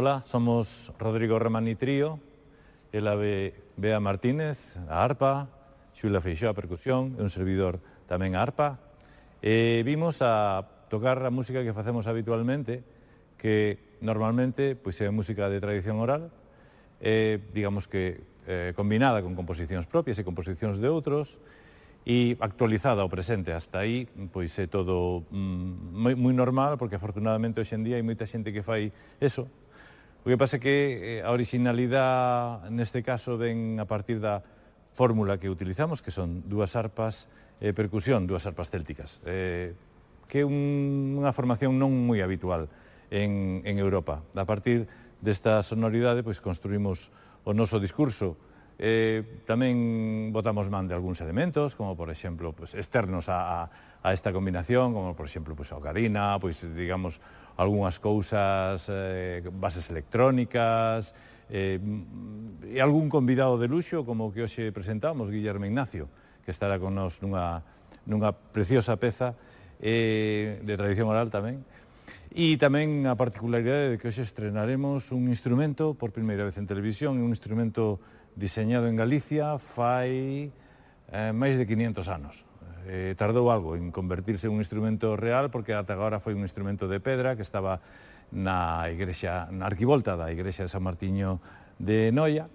Hola, somos Rodrigo Romani Trío, ela Bea Martínez, a arpa, Xula Feixó a percusión e un servidor tamén a arpa. E vimos a tocar a música que facemos habitualmente, que normalmente pois é música de tradición oral, e, digamos que eh, combinada con composicións propias e composicións de outros, e actualizada ao presente hasta aí, pois é todo mm, moi, moi normal, porque afortunadamente hoxe en día hai moita xente que fai eso, O que pasa é que eh, a originalidade neste caso ven a partir da fórmula que utilizamos, que son dúas arpas e percusión, dúas arpas célticas, eh, que é un, unha formación non moi habitual en, en Europa. A partir desta sonoridade, pois construímos o noso discurso, Eh, tamén botamos man de algúns elementos, como por exemplo, pues, externos a, a, a esta combinación, como por exemplo, pues, a ocarina, pois digamos algunhas cousas, eh, bases electrónicas, eh, mm, e algún convidado de luxo, como que hoxe presentamos, Guillermo Ignacio, que estará con nós nunha, nunha preciosa peza eh, de tradición oral tamén, E tamén a particularidade de que hoxe estrenaremos un instrumento por primeira vez en televisión, un instrumento diseñado en Galicia fai eh, máis de 500 anos. Eh, tardou algo en convertirse en un instrumento real porque ata agora foi un instrumento de pedra que estaba na igrexa, na arquivolta da igrexa de San Martiño de Noia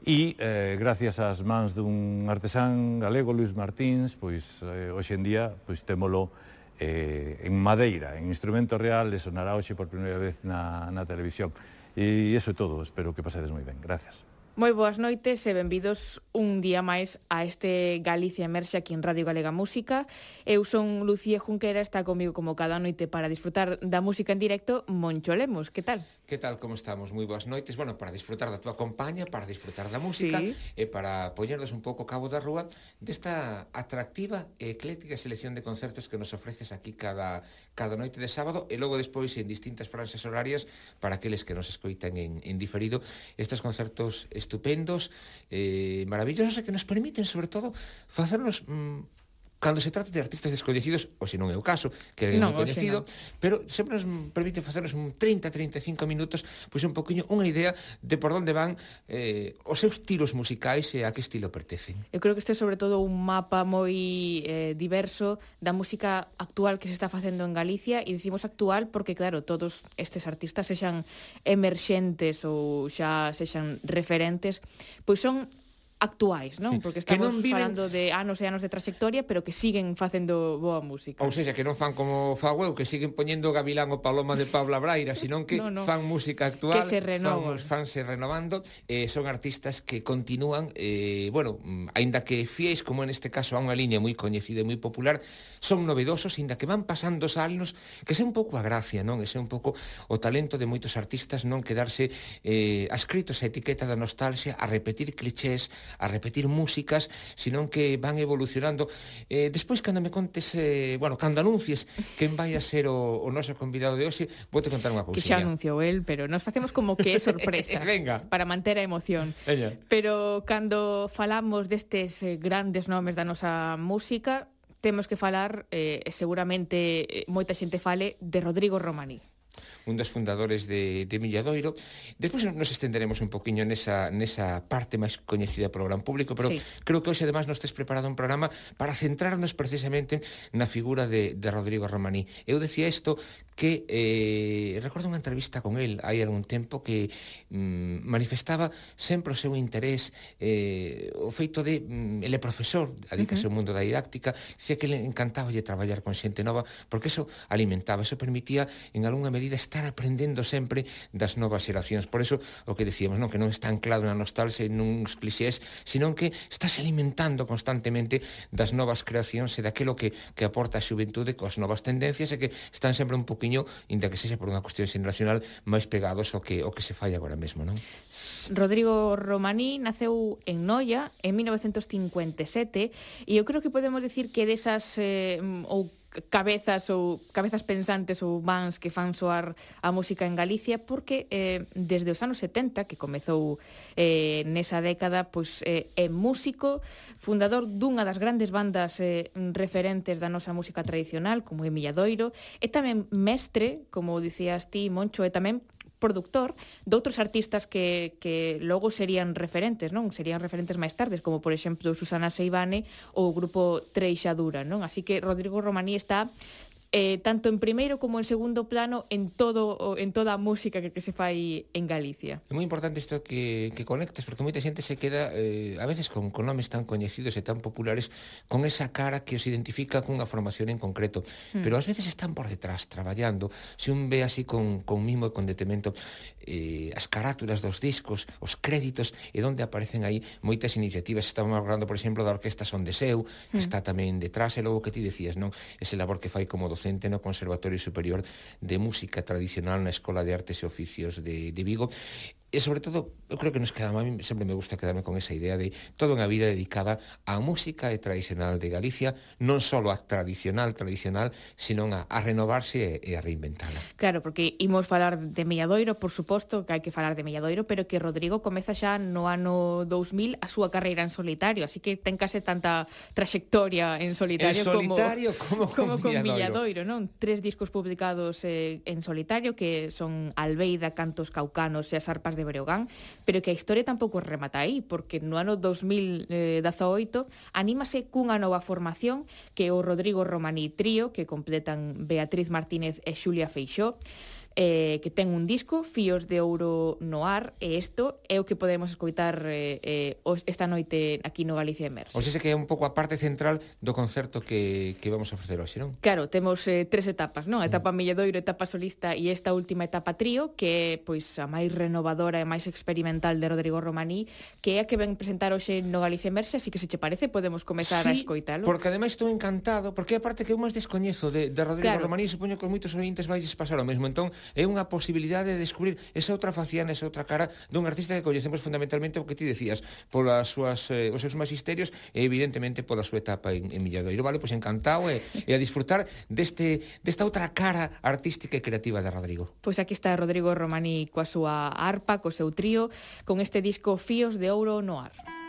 e eh, gracias ás mans dun artesán galego, Luis Martins, pois eh, hoxe en día pois témolo eh, en madeira, en instrumento real, le sonará hoxe por primeira vez na, na televisión. E iso é todo, espero que pasedes moi ben. Gracias. Moi boas noites e benvidos un día máis a este Galicia Emerxe aquí en Radio Galega Música. Eu son Lucía Junquera, está comigo como cada noite para disfrutar da música en directo Moncho Lemos. Que tal? Que tal, como estamos? Moi boas noites. Bueno, para disfrutar da tua compañía, para disfrutar da música sí. e para poñernos un pouco cabo da rúa desta atractiva e ecléctica selección de concertos que nos ofreces aquí cada, cada noite de sábado e logo despois en distintas franxas horarias para aqueles que nos escoitan en, en diferido estes concertos estupendos, eh, maravillosos e que nos permiten, sobre todo, facernos mm, cando se trata de artistas descoñecidos, ou se non é o caso, que é non, coñecido, no. pero sempre nos permite facernos un 30-35 minutos, pois un poquinho unha idea de por onde van eh, os seus tiros musicais e a que estilo pertencen. Eu creo que este é sobre todo un mapa moi eh, diverso da música actual que se está facendo en Galicia e dicimos actual porque claro, todos estes artistas sexan emerxentes ou xa sexan referentes, pois son actuais, non? Sí. Porque estamos non viven... falando de anos e anos de trayectoria, pero que siguen facendo boa música. Ou seja, que non fan como fago eu, que siguen poñendo Gavilán o Paloma de Paula Braira, senón que no, no. fan música actual, que se renovan. fan, se renovando, eh, son artistas que continúan, eh, bueno, aínda que fiéis, como en este caso, a unha liña moi coñecida e moi popular, son novedosos, aínda que van pasando os anos, que sea un pouco a gracia, non? Que sea un pouco o talento de moitos artistas non quedarse eh, ascritos a etiqueta da nostalgia, a repetir clichés, a repetir músicas, senón que van evolucionando. Eh, despois, cando me contes, eh, bueno, cando anuncies quen vai a ser o, o noso convidado de hoxe, vou te contar unha cousinha. Que xa anunciou el, pero nos facemos como que é sorpresa. Venga. Para manter a emoción. Ella. Pero cando falamos destes eh, grandes nomes da nosa música, temos que falar, eh, seguramente eh, moita xente fale, de Rodrigo Romaní un dos fundadores de, de Milladoiro. Despois nos estenderemos un poquinho nesa, nesa parte máis coñecida polo gran público, pero sí. creo que hoxe además nos tes preparado un programa para centrarnos precisamente na figura de, de Rodrigo Romaní. Eu decía isto que eh, recordo unha entrevista con el hai algún tempo que mm, manifestaba sempre o seu interés eh, o feito de mm, ele é profesor, adícase uh -huh. ao mundo da didáctica, dicía que le encantaba lle traballar con xente nova porque eso alimentaba, eso permitía en algunha medida estar aprendendo sempre das novas xeracións. Por eso o que decíamos, non que non está anclado na nostalgia e nuns clixés, senón que estás alimentando constantemente das novas creacións e daquelo que, que aporta a xuventude coas novas tendencias e que están sempre un poquinho camiño, inda que sexa por unha cuestión xeneracional máis pegados ao que o que se fai agora mesmo, non? Rodrigo Romaní naceu en Noia en 1957 e eu creo que podemos decir que desas eh, ou cabezas ou cabezas pensantes ou mans que fan soar a música en Galicia porque eh, desde os anos 70 que comezou eh, nesa década pois eh, é músico fundador dunha das grandes bandas eh, referentes da nosa música tradicional como é Milladoiro e tamén mestre como dicías ti Moncho e tamén productor de outros artistas que, que logo serían referentes, non? Serían referentes máis tardes, como por exemplo Susana Seivane ou o grupo Treixadura, non? Así que Rodrigo Romaní está eh, tanto en primeiro como en segundo plano en todo en toda a música que, que se fai en Galicia. É moi importante isto que, que conectes, porque moita xente se queda eh, a veces con, con nomes tan coñecidos e tan populares con esa cara que os identifica cunha formación en concreto, mm. pero ás veces están por detrás traballando, se un ve así con, con mimo e con detemento eh, as carátulas dos discos, os créditos e onde aparecen aí moitas iniciativas estamos hablando, por exemplo, da Orquesta Son de Seu, que mm. está tamén detrás, e logo que ti decías, non? Ese labor que fai como docente docente no Conservatorio Superior de Música Tradicional na Escola de Artes e Oficios de, de Vigo. E sobre todo, eu creo que nos queda a mí sempre me gusta quedarme con esa idea de toda unha vida dedicada á música e tradicional de Galicia, non só a tradicional, tradicional, sino a, a renovarse e, e a reinventala. Claro, porque imos falar de Melladoiro, por suposto que hai que falar de Melladoiro, pero que Rodrigo comeza xa no ano 2000 a súa carreira en solitario, así que ten case tanta trayectoria en solitario, en solitario como, como, como con, con Milladoiro, non? Tres discos publicados eh, en solitario que son Albeida, Cantos Caucanos e as Arpas de de Breogán, pero que a historia tampouco remata aí, porque no ano 2018 eh, anímase cunha nova formación que é o Rodrigo Romaní Trío, que completan Beatriz Martínez e Xulia Feixó, eh, que ten un disco, Fíos de Ouro no Ar, e isto é o que podemos escoitar eh, eh, esta noite aquí no Galicia Emerxe. Ou se que é un pouco a parte central do concerto que, que vamos a ofrecer hoxe, non? Claro, temos eh, tres etapas, non? A mm. etapa mm. Milledoiro, etapa solista e esta última etapa trío, que é pois a máis renovadora e máis experimental de Rodrigo Romaní, que é a que ven presentar hoxe no Galicia Emerse, así que se che parece podemos comezar sí, a escoitalo. porque ademais estou encantado, porque é a parte que eu máis descoñezo de, de Rodrigo claro. Romaní, supoño que moitos ointes vais pasar o mesmo. Entón, é unha posibilidade de descubrir esa outra faciana, esa outra cara dun artista que coñecemos fundamentalmente o que ti decías, polas súas eh, os seus magisterios e evidentemente pola súa etapa en, en Milladoiro. Vale, pois encantado e, e a disfrutar deste desta outra cara artística e creativa de Rodrigo. Pois aquí está Rodrigo Romani coa súa arpa, co seu trío, con este disco Fíos de Ouro no ar.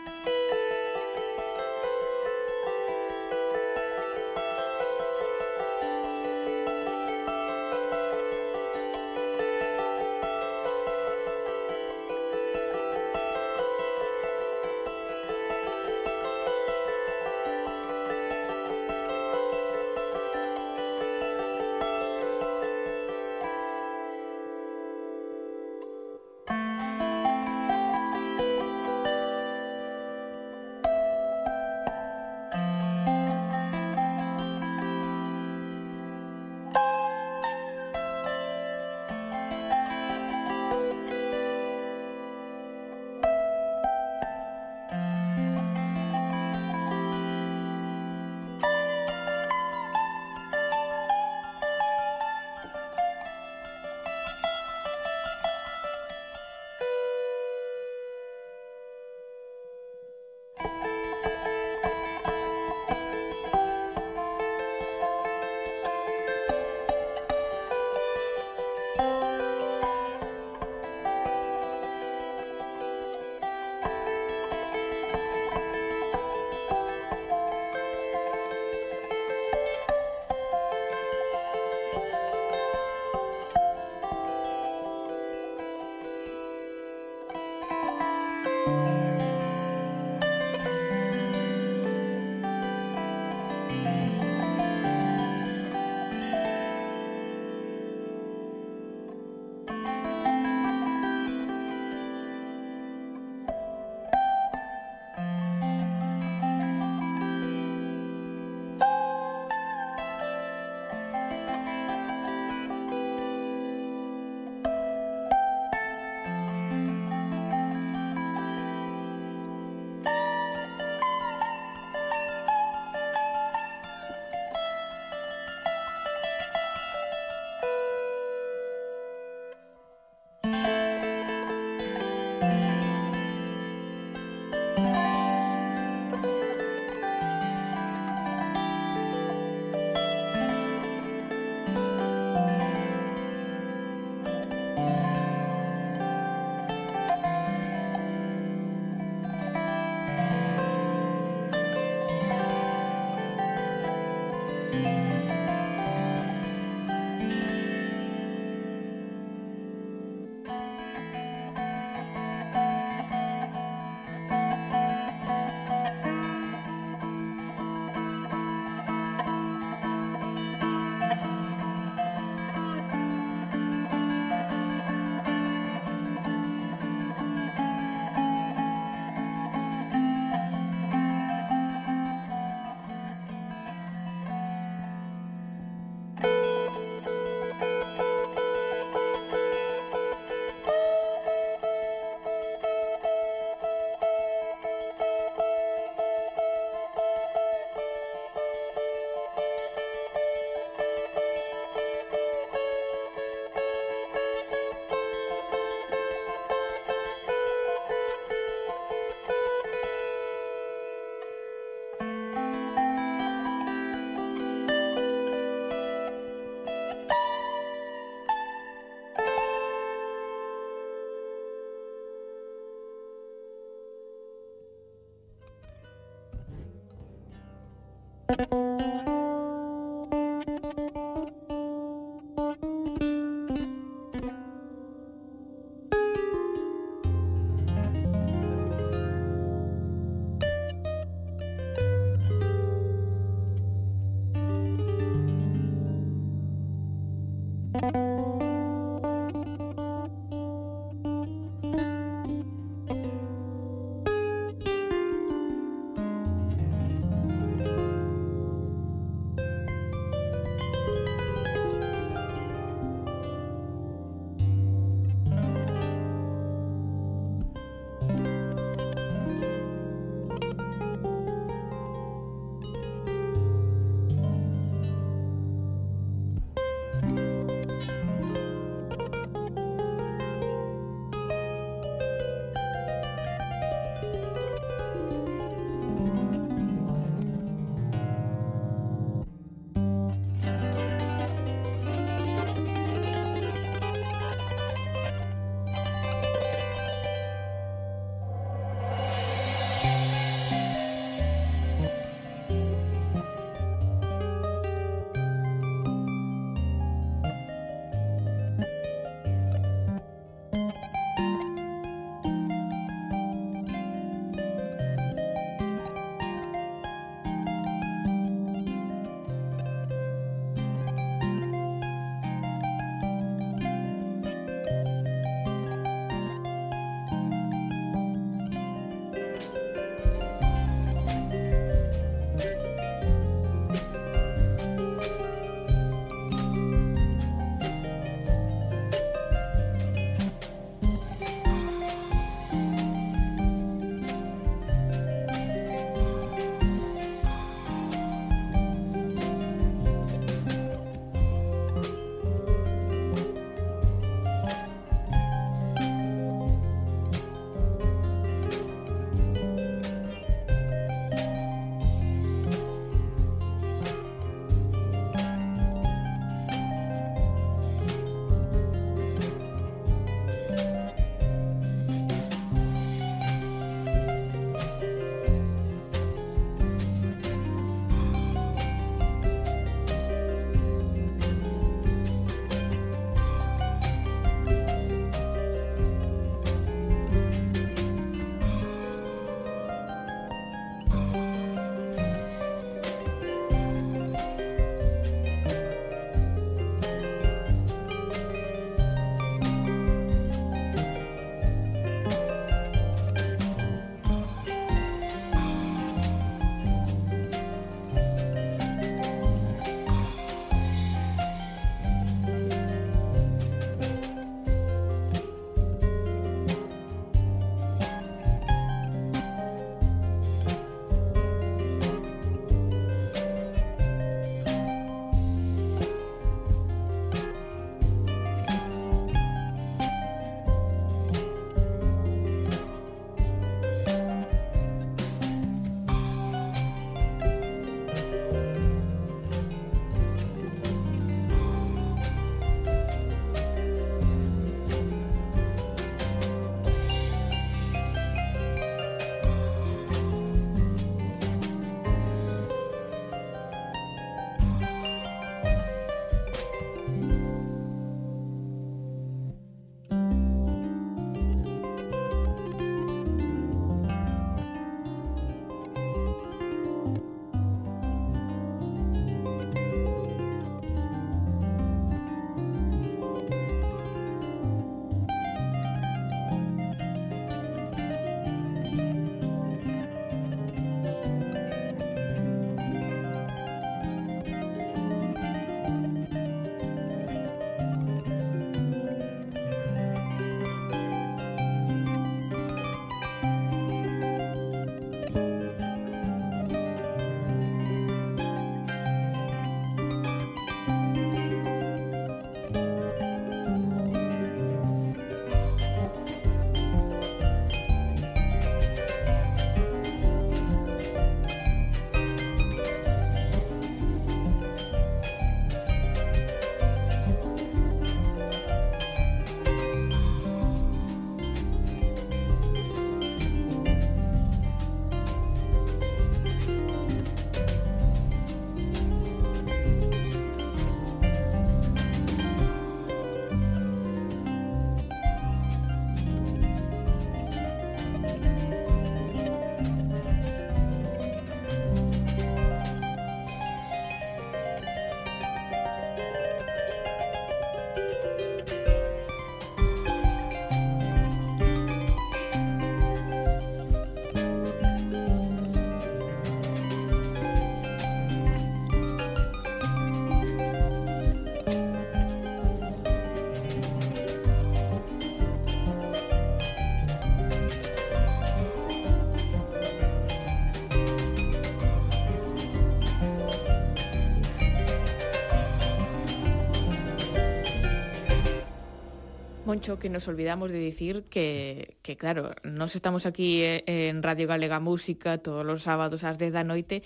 Moncho, que nos olvidamos de decir que, que claro, nos estamos aquí eh, en Radio Galega Música todos os sábados ás 10 da noite,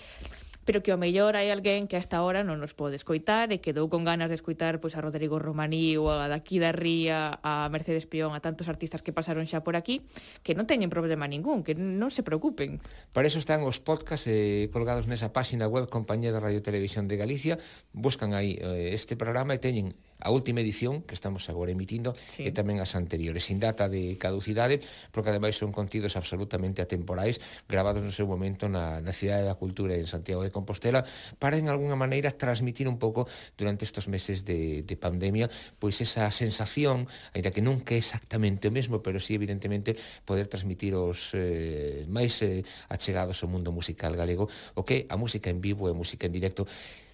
pero que ao mellor hai alguén que hasta ahora non nos pode escoitar e quedou con ganas de escoitar pois a Rodrigo Romaní ou a Daqui da Ría, a Mercedes Pión, a tantos artistas que pasaron xa por aquí, que non teñen problema ningún, que non se preocupen. Para eso están os podcast eh, colgados nesa páxina web Compañía de Radio Televisión de Galicia, buscan aí eh, este programa e teñen a última edición que estamos agora emitindo sí. e tamén as anteriores, sin data de caducidade, porque ademais son contidos absolutamente atemporais, grabados no seu momento na, na Cidade da Cultura en Santiago de Compostela, para en algunha maneira transmitir un pouco durante estes meses de, de pandemia, pois esa sensación, aínda que nunca é exactamente o mesmo, pero sí evidentemente poder transmitir os eh, máis eh, achegados ao mundo musical galego, o que a música en vivo e a música en directo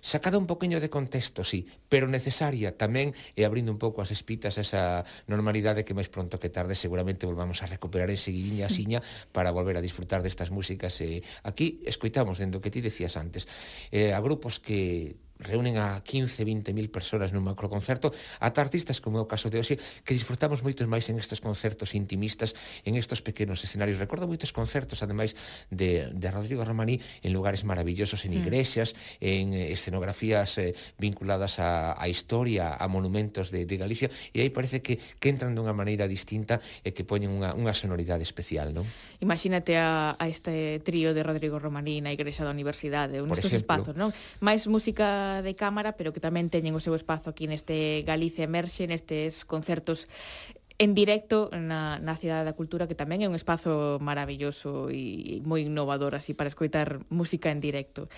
sacada un poquinho de contexto, sí, pero necesaria tamén e abrindo un pouco as espitas esa normalidade que máis pronto que tarde seguramente volvamos a recuperar en seguiña siña para volver a disfrutar destas músicas e aquí escoitamos dentro que ti decías antes eh, a grupos que reúnen a 15, 20 mil nun macroconcerto, ata artistas como é o caso de hoxe, que disfrutamos moitos máis en estes concertos intimistas, en estes pequenos escenarios. Recordo moitos concertos, ademais, de, de Rodrigo Romaní en lugares maravillosos, en mm. igrexas, mm. en escenografías eh, vinculadas a, a historia, a monumentos de, de Galicia, e aí parece que, que entran dunha maneira distinta e que poñen unha, unha sonoridade especial, non? Imagínate a, a este trío de Rodrigo Romaní na igrexa da universidade, un estes espazos, non? Máis música de cámara, pero que tamén teñen o seu espazo aquí neste Galicia Emerxe, nestes concertos en directo na, na Cidade da Cultura, que tamén é un espazo maravilloso e moi innovador así para escoitar música en directo.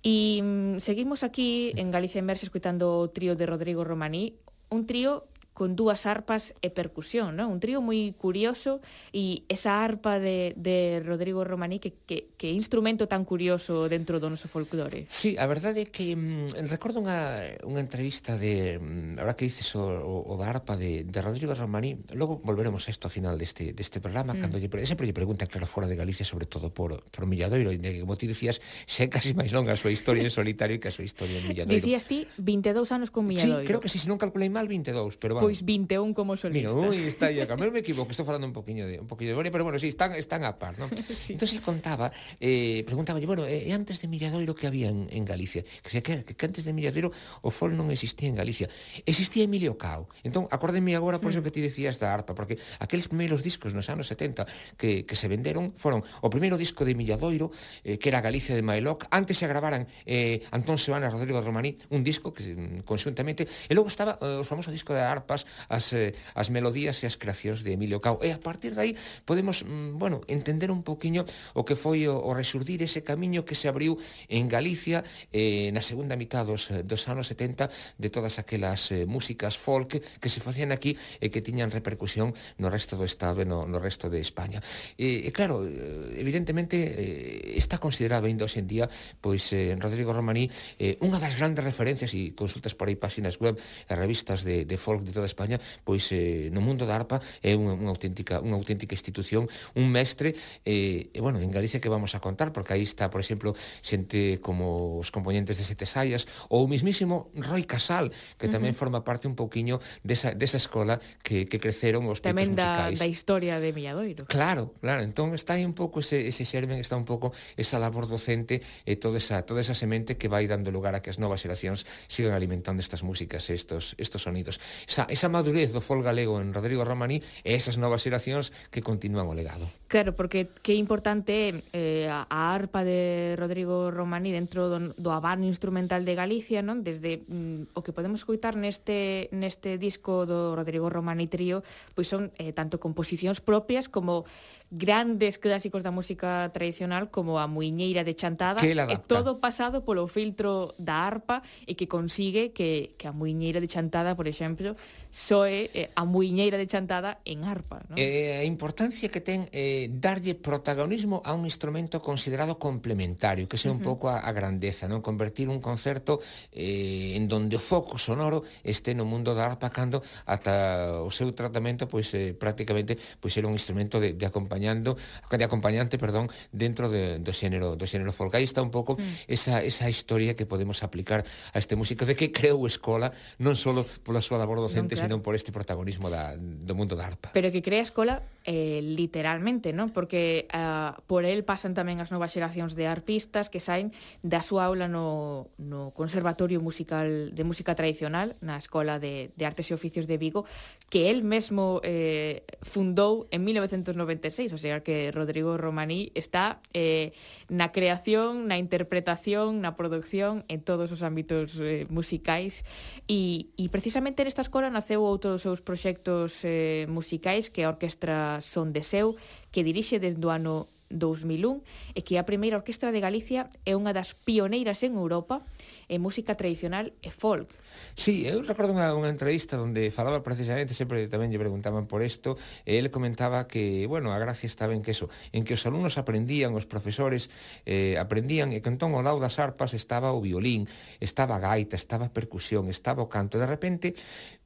E mm, seguimos aquí en Galicia Emerxe escoitando o trío de Rodrigo Romaní, un trío con dúas arpas e percusión, non? Un trío moi curioso e esa arpa de, de Rodrigo Romaní que, que, que instrumento tan curioso dentro do noso folclore. Sí, a verdade é que mm, recordo unha, unha entrevista de mm, ahora que dices o, o, o da arpa de, de Rodrigo Romaní, logo volveremos a isto ao final deste, deste programa, mm. cando lle, sempre lle pregunta claro fora de Galicia, sobre todo por, por Milladoiro, de que como ti dicías, xe casi máis longa a súa historia en solitario que a súa historia en Milladoiro. Dicías ti 22 anos con Milladoiro. Sí, creo que si, sí, se non calculei mal, 22, pero vamos, Pois 21 como solista. Mira, ui, está aí, a me equivoco, estou falando un poquinho de un poquinho de memoria, pero bueno, si sí, están están a par, ¿no? sí. Entonces contaba, eh preguntáballe, bueno, e eh, antes de Milladoiro que había en, en Galicia, que, que que antes de Milladoiro o fol non existía en Galicia. Existía Emilio Cao. Entón, acórdeme agora por iso mm. que ti decías da arpa, porque aqueles primeiros discos nos anos 70 que que se venderon foron o primeiro disco de Milladoiro, eh, que era Galicia de Mailoc, antes se gravaran eh Antón Sebana Rodrigo Romaní, un disco que mm, conxuntamente, e logo estaba eh, o famoso disco da arpa capas as, eh, as melodías e as creacións de Emilio Cao. E a partir de aí podemos, mm, bueno, entender un poquinho o que foi o, o resurdir ese camiño que se abriu en Galicia eh, na segunda mitad dos, eh, dos anos 70 de todas aquelas eh, músicas folk que se facían aquí e que tiñan repercusión no resto do Estado e no, no resto de España. E, e claro, eh, evidentemente eh, está considerado ainda hoxe en día pois eh, Rodrigo Romaní eh, unha das grandes referencias e consultas por aí páxinas web e revistas de, de folk de toda España, pois eh, no mundo da arpa é unha, unha auténtica unha auténtica institución, un mestre eh, e bueno, en Galicia que vamos a contar porque aí está, por exemplo, xente como os componentes de Sete Saias ou o mismísimo Roy Casal, que tamén uh -huh. forma parte un pouquiño desa, desa escola que, que creceron os tamén musicais. Tamén da, da historia de Milladoiro. Claro, claro, entón está aí un pouco ese, ese xermen, está un pouco esa labor docente e toda esa toda esa semente que vai dando lugar a que as novas xeracións sigan alimentando estas músicas, estos estos sonidos. Esa esa madurez do fol galego en Rodrigo Romaní e esas novas xeracións que continúan o legado. Claro, porque que importante é eh, a arpa de Rodrigo Romaní dentro do, do abano instrumental de Galicia, non? Desde mm, o que podemos coitar neste neste disco do Rodrigo Romaní Trío, pois son eh, tanto composicións propias como grandes clásicos da música tradicional como a Muiñeira de Chantada e todo pasado polo filtro da arpa e que consigue que, que a Muiñeira de Chantada, por exemplo, soe eh, a Muiñeira de Chantada en arpa. ¿no? Eh, a importancia que ten eh, darlle protagonismo a un instrumento considerado complementario, que sea un uh -huh. pouco a, a grandeza, non convertir un concerto eh, en donde o foco sonoro este no mundo da arpa cando ata o seu tratamento pois eh, prácticamente pois era un instrumento de, de acompañamento acompañando de acompañante, perdón, dentro de, do xénero do xénero folk. Aí está un pouco mm. esa, esa historia que podemos aplicar a este músico de que creou Escola non só pola súa labor docente, non, claro. senón por este protagonismo da, do mundo da arpa. Pero que crea Escola eh, literalmente, non? Porque eh, por el pasan tamén as novas xeracións de arpistas que saen da súa aula no, no Conservatorio Musical de Música Tradicional na Escola de, de Artes e Oficios de Vigo que el mesmo eh, fundou en 1996, o sea que Rodrigo Romaní está eh, na creación, na interpretación, na producción en todos os ámbitos eh, musicais. E, e precisamente nesta escola naceu outro dos seus proxectos eh, musicais que a Orquestra Son de Seu que dirixe desde o ano 2001 e que a primeira orquestra de Galicia é unha das pioneiras en Europa en música tradicional e folk. Sí, eu recordo unha, unha entrevista onde falaba precisamente, sempre tamén lle preguntaban por isto, e ele comentaba que, bueno, a gracia estaba en que eso, en que os alumnos aprendían, os profesores eh, aprendían, e que entón ao lado das arpas estaba o violín, estaba a gaita, estaba a percusión, estaba o canto. e De repente,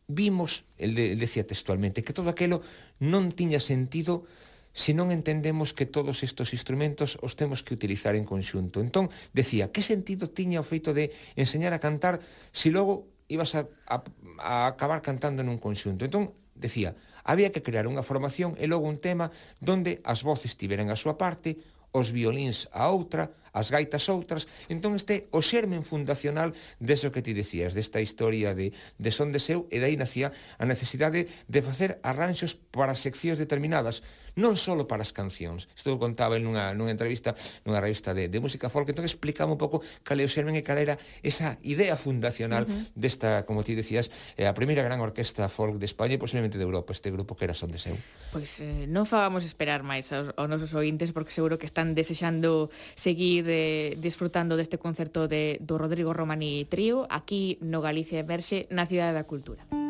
vimos, el, de, el decía textualmente, que todo aquelo non tiña sentido se non entendemos que todos estes instrumentos os temos que utilizar en conxunto. Entón, decía, que sentido tiña o feito de enseñar a cantar se logo ibas a, a, a acabar cantando nun conxunto? Entón, decía, había que crear unha formación e logo un tema donde as voces tiveran a súa parte, os violíns a outra, as gaitas outras, entón este o xermen fundacional deso que ti decías, desta historia de, de son de seu, e dai nacía a necesidade de facer arranxos para seccións determinadas, non só para as cancións. Isto eu contaba nunha, nunha entrevista nunha revista de, de música folk, entón explicaba un pouco cal é o xermen e cal era esa idea fundacional uh -huh. desta, como ti decías, eh, a primeira gran orquesta folk de España e posiblemente de Europa, este grupo que era Son de Seu. Pois eh, non fagamos esperar máis aos, aos nosos ointes porque seguro que están desexando seguir eh, disfrutando deste concerto de, do Rodrigo Romani Trío aquí no Galicia Emerxe na Cidade da Cultura.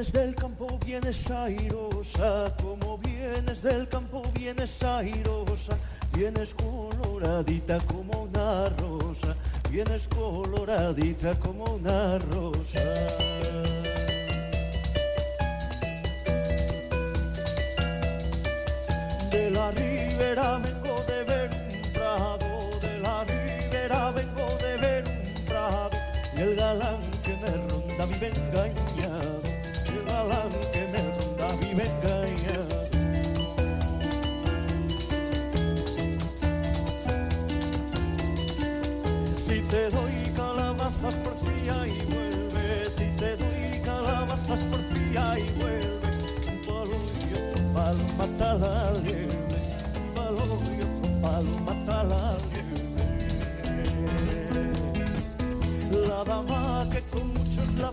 Vienes del campo, vienes airosa, como vienes del campo, vienes airosa, vienes coloradita como una rosa, vienes coloradita como una rosa. De la ribera vengo de ver un prado, de la ribera vengo de ver un prado, y el galán que me ronda vive engañado, y el galán que me ronda vive engañado. Si te doy calabazas por fría y vuelve, si te doy calabazas por fría y vuelve, un palo y otro palo mata la liebre, un palo y otro palo mata la liebre. La dama que con muchos la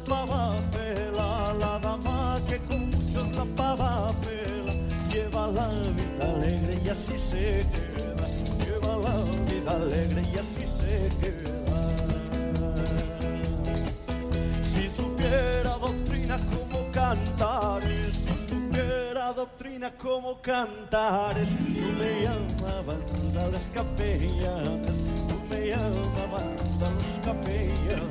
como cantares, no me llamaban a las capellanas, no me llamaban a los capellanes.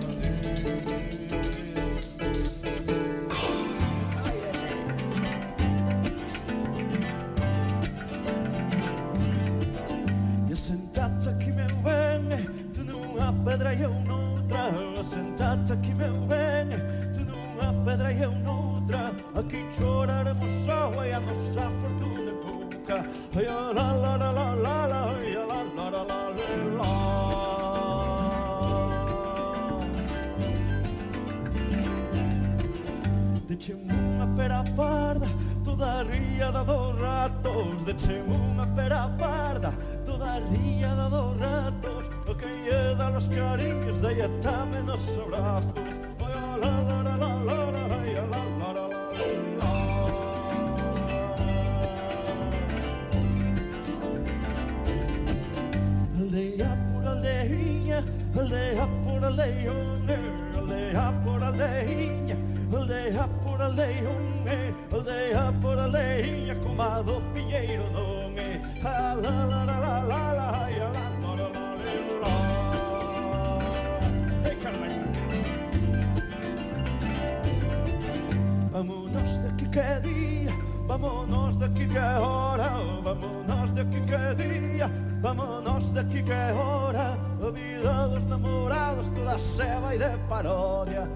Toda a riada dos ratos Decheme unha pera parda Toda a riada dos ratos O que lle da los cariños Deia tame nos abrazos Oi, la, la, la, la, la, la, la, la, la, la, la. Aldea por aldeiña, aldea por aldeone, aldea por aldeiña, aldea por por aldeia non é Aldeia por aldeia como a do pilleiro non é La la la la la la la la la Vámonos de aquí que día, vámonos de aquí que hora, vámonos de aquí que día, vámonos de aquí que hora, a vida dos namorados toda se vai de parodia,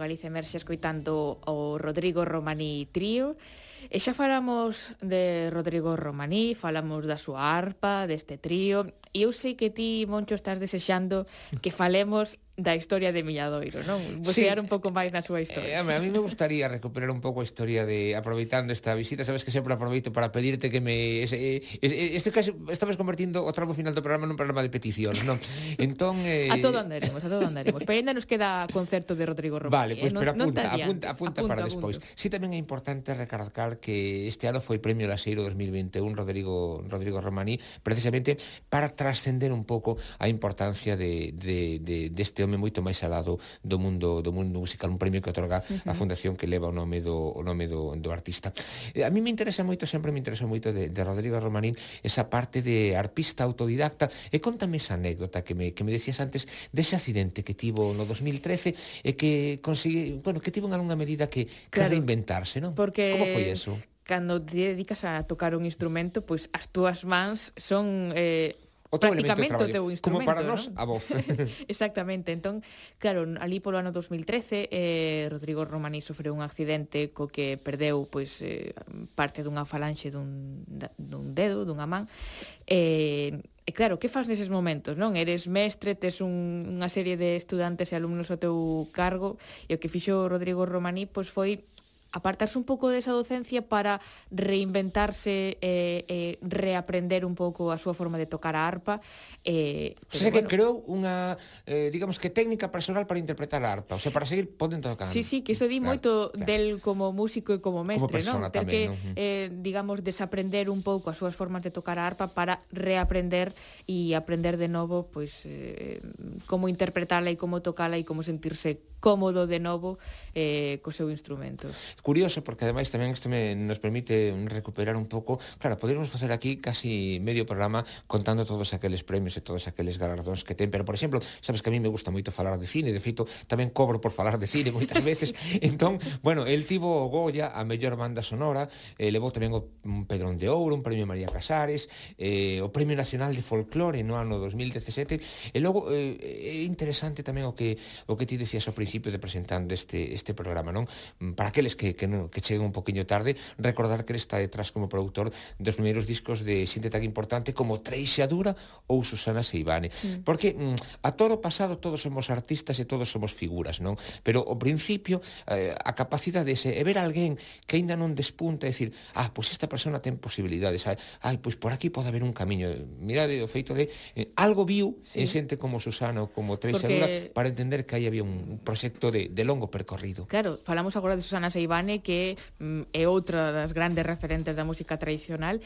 Galicia Emerxe escoitando o Rodrigo Romaní Trío. E xa falamos de Rodrigo Romaní, falamos da súa arpa, deste trío, e eu sei que ti, Moncho, estás desexando que falemos da historia de Milladoiro, non? Bucear sí. un pouco máis na súa historia. Eh, a mí me gustaría recuperar un pouco a historia de aproveitando esta visita, sabes que sempre aproveito para pedirte que me ese, eh, ese, este case estamos convertindo o tramo final do programa nun programa de peticións, non? Entón eh... A todo andaremos, a todo andaremos. Pero ainda nos queda concerto de Rodrigo Román. Vale, pois pues, eh? pero apunta, non, apunta, apunta, apunta, para despois. Si sí, tamén é importante recalcar que este ano foi Premio Laseiro 2021 Rodrigo Rodrigo Romaní precisamente para trascender un pouco a importancia de, de, de, deste nome moito máis alado do, mundo do mundo musical, un premio que otorga uh -huh. a fundación que leva o nome do o nome do, do artista. Eh, a mí me interesa moito, sempre me interesa moito de, de Rodrigo Romanín esa parte de arpista autodidacta e contame esa anécdota que me que me decías antes dese accidente que tivo no 2013 e que consegui, bueno, que tivo en algunha medida que, que claro, reinventarse, non? Porque Como foi eso? cando te dedicas a tocar un instrumento, pois as túas mans son eh, O teu Prácticamente o teu instrumento. Como para nós, ¿no? a voz. Exactamente. Entón, claro, ali polo ano 2013, eh, Rodrigo Romaní sofreu un accidente co que perdeu pois, eh, parte dunha falanxe dun, dun dedo, dunha man. Eh, e claro, que faz neses momentos, non? Eres mestre, tes un, unha serie de estudantes e alumnos ao teu cargo, e o que fixo Rodrigo Romaní pois, foi apartarse un pouco desa docencia para reinventarse e eh, eh, reaprender un pouco a súa forma de tocar a arpa. Eh, pero, se bueno, que creou unha, eh, digamos que técnica personal para interpretar a arpa, o sea, para seguir podendo tocar. Sí, sí, que iso di claro, moito claro. del como músico e como mestre, como non? Ter tamén, que, ¿no? eh, digamos, desaprender un pouco as súas formas de tocar a arpa para reaprender e aprender de novo pois, eh, como interpretala e como tocala e como sentirse cómodo de novo eh, co seu instrumento. Curioso, porque ademais tamén isto me, nos permite recuperar un pouco, claro, poderíamos facer aquí casi medio programa contando todos aqueles premios e todos aqueles galardóns que ten, pero, por exemplo, sabes que a mí me gusta moito falar de cine, de feito, tamén cobro por falar de cine moitas veces, sí. entón, bueno, el tivo o Goya, a mellor banda sonora, eh, levou tamén o Pedrón de Ouro, un premio María Casares, eh, o Premio Nacional de Folclore no ano 2017, e logo, eh, é interesante tamén o que, o que ti decías ao principio, principio de presentando este este programa, non? Para aqueles que que, non, que cheguen un poquinho tarde, recordar que ele está detrás como produtor dos primeiros discos de xente tan importante como Treixia Dura ou Susana Seivane. Sí. Porque mm, a todo pasado todos somos artistas e todos somos figuras, non? Pero o principio eh, a capacidade ese, é ver alguén que aínda non despunta e decir, ah, pois pues esta persona ten posibilidades, ai, ai pois por aquí pode haber un camiño. Mirade o feito de eh, algo viu sí. en xente como Susana ou como Treixia Porque... Dura para entender que aí había un, un proxecto proxecto de, de longo percorrido. Claro, falamos agora de Susana Seibane que mm, é outra das grandes referentes da música tradicional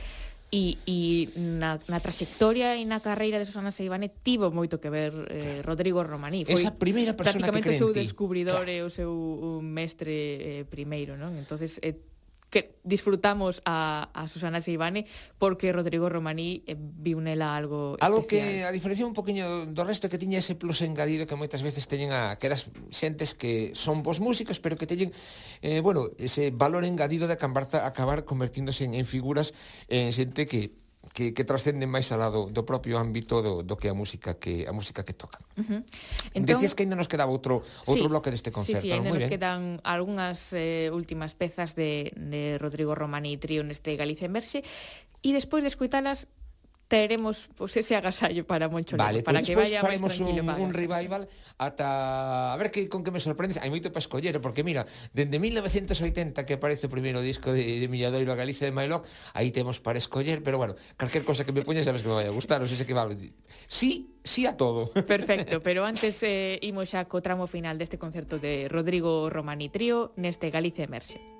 e, e na, na trayectoria e na carreira de Susana Seibane tivo moito que ver eh, claro. Rodrigo Romaní. Foi Esa primeira persona que creen o seu descubridor claro. e o seu mestre eh, primeiro, non? Entonces, eh, que disfrutamos a, a Susana Seivane porque Rodrigo Romaní eh, viunela algo Algo especial. que a diferencia un poquinho do resto que tiña ese plus engadido que moitas veces teñen a que eras xentes que son vos músicos pero que teñen eh, bueno, ese valor engadido de acabar, acabar convertíndose en, en figuras en xente que que, que trascenden máis alá do, do propio ámbito do, do que a música que a música que toca. Uh -huh. entón, Decías que ainda nos quedaba outro outro sí, bloque deste concerto, sí, sí, ainda nos bien. quedan algunhas eh, últimas pezas de, de Rodrigo Romani e Trío neste Galicia Emerxe e despois de escuitalas teremos pues, ese agasallo para Moncho vale, para pues que vaya máis tranquilo. Un, un revival ata a ver que con que me sorprendes, hai moito para escoller, porque mira, dende 1980 que aparece o primeiro disco de, de Milladoiro a Galicia de Mailoc, aí temos para escoller, pero bueno, calquer cosa que me poñas sabes que me vai a gustar, non sei se que va. Sí, sí a todo. Perfecto, pero antes eh, imos xa co tramo final deste concerto de Rodrigo Romani Trío neste Galicia Emerxe.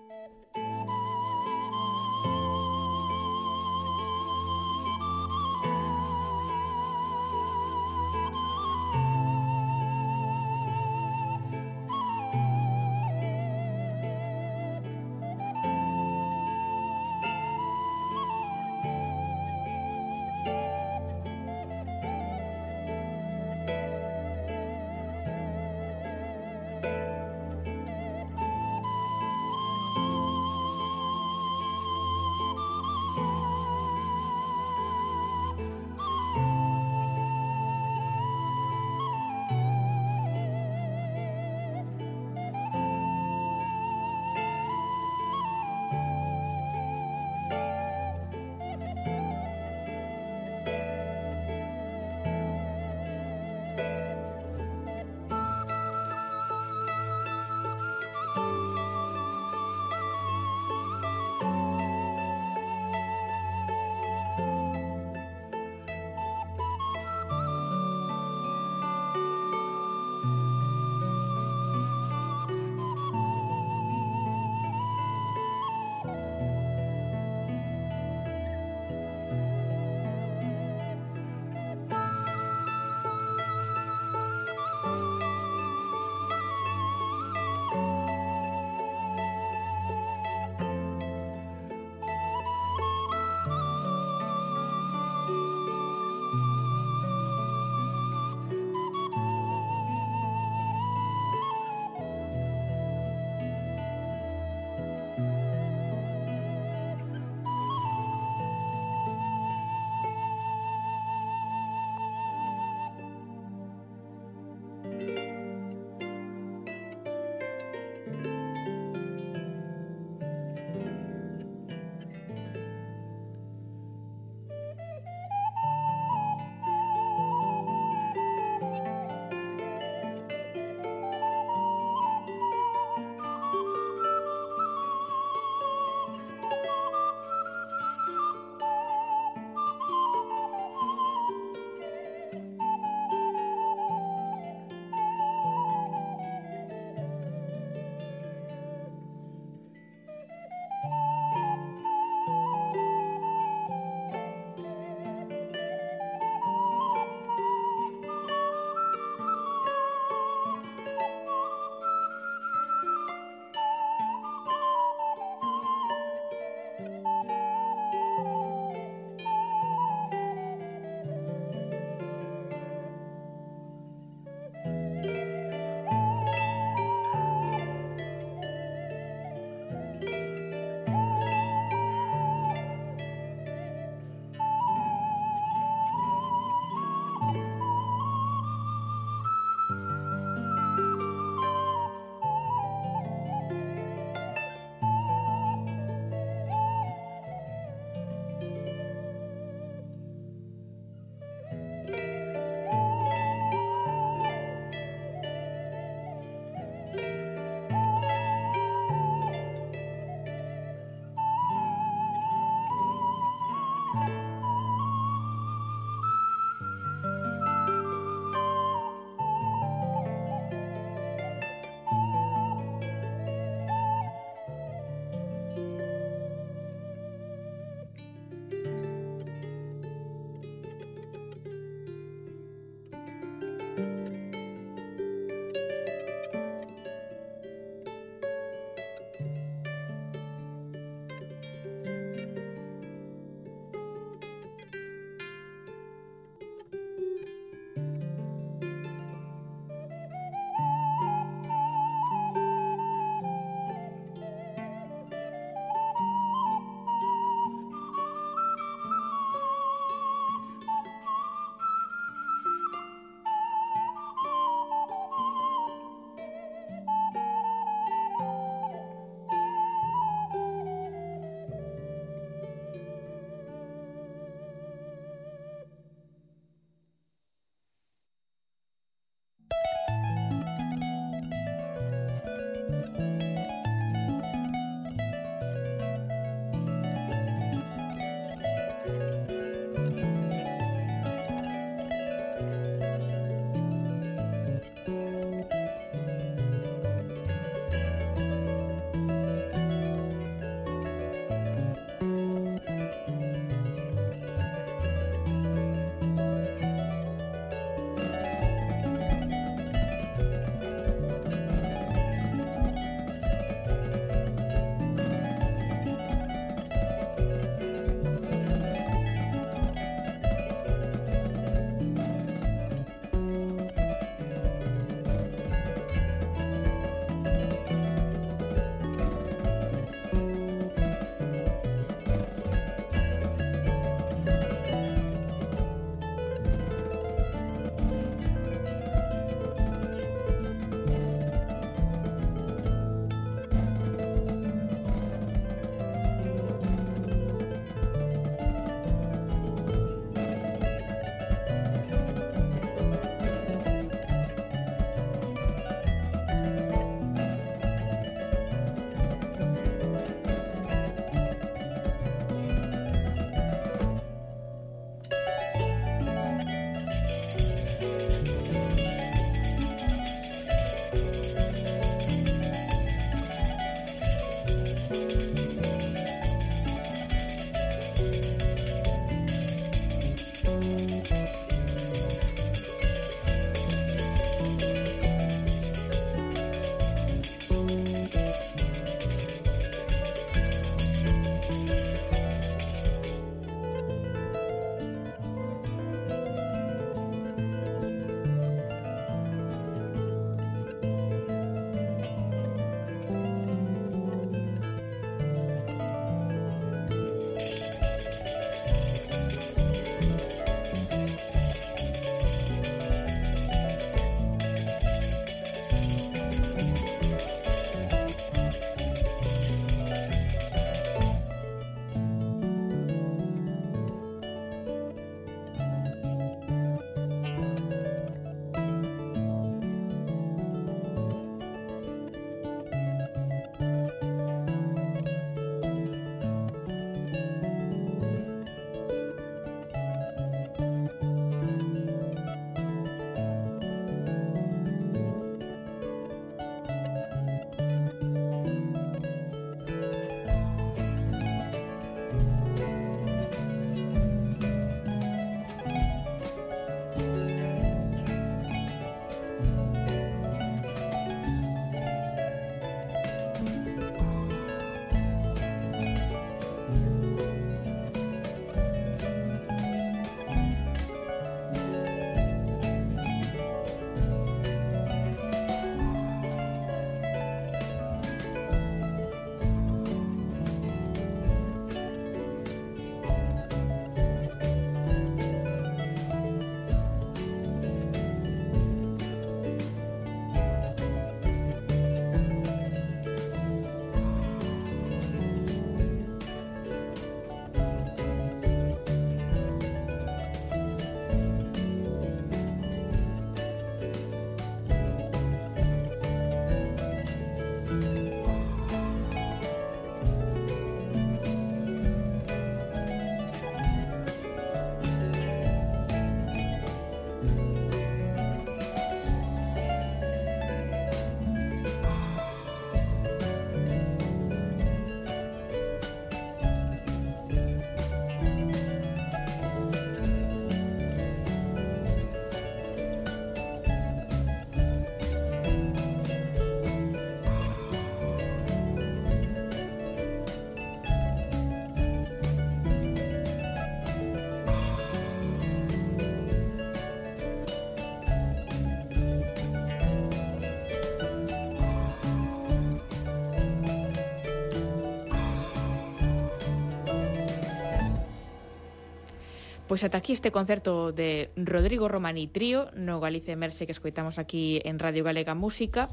Pois ata aquí este concerto de Rodrigo Romaní Trío no Galicia Merse que escoitamos aquí en Radio Galega Música.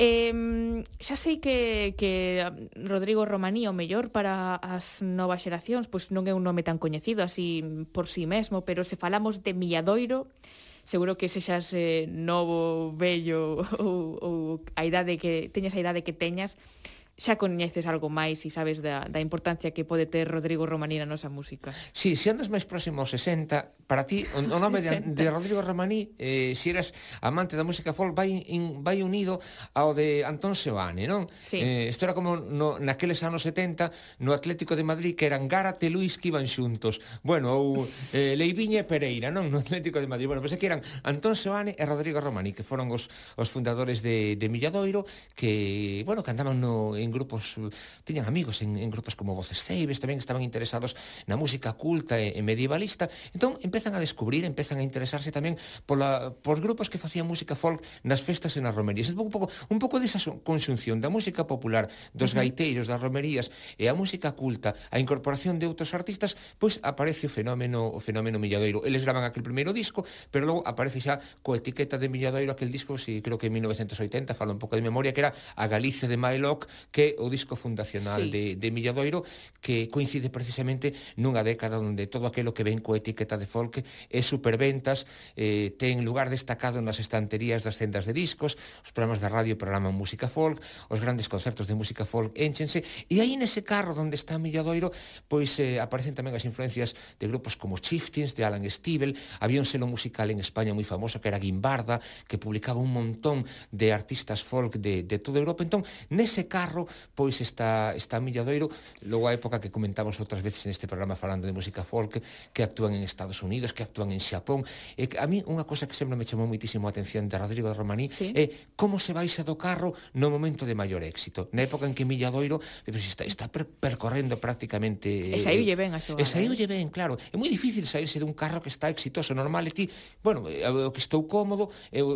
Eh, xa sei que, que Rodrigo Romaní o mellor para as novas xeracións pois non é un nome tan coñecido así por si sí mesmo, pero se falamos de Milladoiro, seguro que sexas eh, novo, bello ou, ou a idade que teñas a idade que teñas, xa coñeces algo máis e sabes da, da importancia que pode ter Rodrigo Romaní na nosa música. Sí, se andas máis próximo aos 60, para ti o, o nome de, de Rodrigo Romaní, eh, se si eras amante da música folk, vai, in, vai unido ao de Antón Sebane, non? Sí. Eh, isto era como no, naqueles anos 70, no Atlético de Madrid, que eran Gárate e Luis que iban xuntos. Bueno, ou eh, Leiviña e Pereira, non? No Atlético de Madrid. Bueno, pensé que eran Antón Sebane e Rodrigo Romaní, que foron os, os fundadores de, de Milladoiro, que, bueno, que andaban no, en grupos, tiñan amigos en, en grupos como Voces Ceibes, tamén estaban interesados na música culta e, e medievalista, entón empezan a descubrir, empezan a interesarse tamén pola, por grupos que facían música folk nas festas e nas romerías. Un pouco, un pouco desa conxunción da música popular, dos uh -huh. gaiteiros, das romerías e a música culta, a incorporación de outros artistas, pois aparece o fenómeno o fenómeno milladoiro. Eles graban aquel primeiro disco, pero logo aparece xa coa etiqueta de milladoiro aquel disco, si creo que en 1980, falo un pouco de memoria, que era a Galicia de Mylock, que o disco fundacional sí. de, de Milladoiro que coincide precisamente nunha década onde todo aquilo que ven coa etiqueta de folk é superventas eh, ten lugar destacado nas estanterías das tendas de discos os programas de radio programan música folk os grandes concertos de música folk enchense e aí nese carro onde está Milladoiro pois eh, aparecen tamén as influencias de grupos como Chieftains, de Alan Stivell, había un selo musical en España moi famoso que era Guimbarda que publicaba un montón de artistas folk de, de toda Europa entón nese carro Pois está, está Milladoiro, logo a época que comentamos outras veces neste programa falando de música folk, que actúan en Estados Unidos, que actúan en Xapón. E a mí unha cosa que sempre me chamou moitísimo a atención de Rodrigo de Romaní sí. é como se baixa do carro no momento de maior éxito. Na época en que Milladoiro pues, está, está per, percorrendo prácticamente... E saiulle ben a súa. E saiulle ben, claro. É moi difícil saírse dun carro que está exitoso. Normal, e ti, bueno, o que estou cómodo, eu,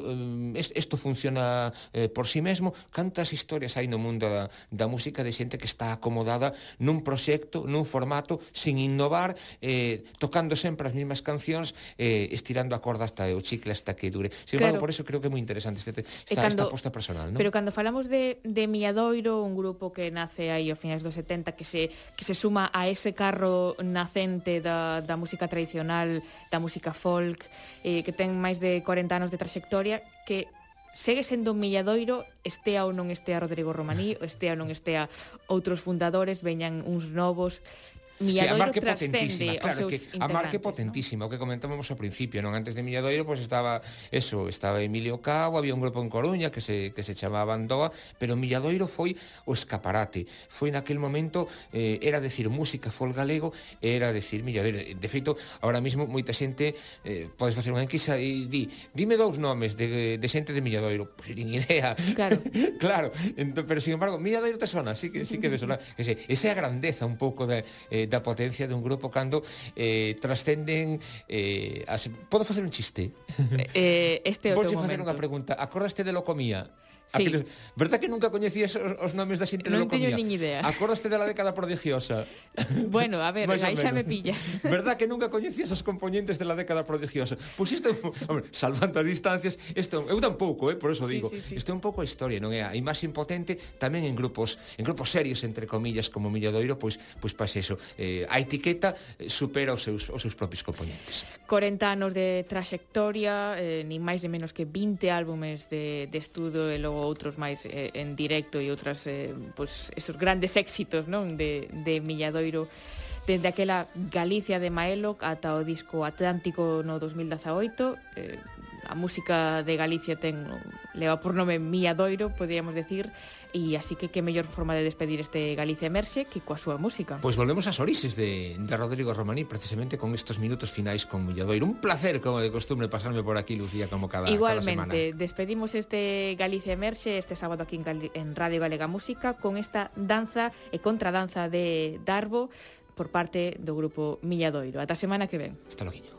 isto funciona eh, por si sí mesmo. Cantas historias hai no mundo da, da música de xente que está acomodada nun proxecto, nun formato, sin innovar, eh, tocando sempre as mesmas cancións, eh, estirando a corda hasta o chicle hasta que dure. Sin claro. embargo, por eso creo que é moi interesante este, esta, cando, esta aposta personal. ¿no? Pero cando falamos de, de Miadoiro, un grupo que nace aí ao finais dos 70, que se, que se suma a ese carro nacente da, da música tradicional, da música folk, eh, que ten máis de 40 anos de traxectoria, que segue sendo un milladoiro estea ou non estea Rodrigo Romaní, estea ou non estea outros fundadores, veñan uns novos, Milladoiro a marca potentísima, claro, que a marca potentísima, ¿no? o que comentábamos ao principio, non antes de Milladoiro pois pues, estaba eso, estaba Emilio Cabo, había un grupo en Coruña que se que se chamaba Andoa, pero Milladoiro foi o escaparate. Foi naquel momento eh, era decir música folk galego, era decir Milladoiro. De feito, agora mesmo moita xente eh, podes facer unha enquisa e di, dime dous nomes de, de xente de Milladoiro, pois pues, nin idea. Claro. claro, entón, pero sin embargo, Milladoiro te sona, sí que sí que me sona, ese, esa grandeza un pouco de eh, da potencia dun grupo cando eh, trascenden eh, as... Podo facer un chiste? Eh, este é o teu momento. facer unha pregunta. Acordaste de Locomía? Sí. Aqueles... Verdad que nunca coñecías os, os nomes da xente non de locomía? Non teño nin idea. Acordaste da década prodigiosa? Bueno, a ver, aí xa me pillas. Verdad que nunca coñecías os componentes da década prodigiosa? Pois pues isto, hombre, salvando as distancias, isto, eu tampouco, eh, por eso digo, sí, sí, sí. isto é un pouco a historia, non é? A imaxe impotente tamén en grupos, en grupos serios, entre comillas, como Milladoiro, pois, pois pase eso. Eh, a etiqueta eh, supera os seus, os seus propios componentes. 40 anos de traxectoria, eh, nin máis ni menos que 20 álbumes de, de estudo e logo outros máis eh, en directo e outras eh, pues, esos grandes éxitos non de, de Milladoiro dende aquela Galicia de Maelo ata o disco Atlántico no 2018 eh, a música de Galicia ten leva por nome Mía Doiro, podíamos decir, e así que que mellor forma de despedir este Galicia Emerxe que coa súa música. Pois pues volvemos ás orixes de, de Rodrigo Romaní precisamente con estes minutos finais con Mía Doiro. Un placer, como de costumbre, pasarme por aquí, Lucía, como cada, Igualmente, cada semana. despedimos este Galicia Emerxe este sábado aquí en, Gal en Radio Galega Música con esta danza e contradanza de Darbo por parte do grupo Milladoiro. Ata semana que ven. Hasta loquiño.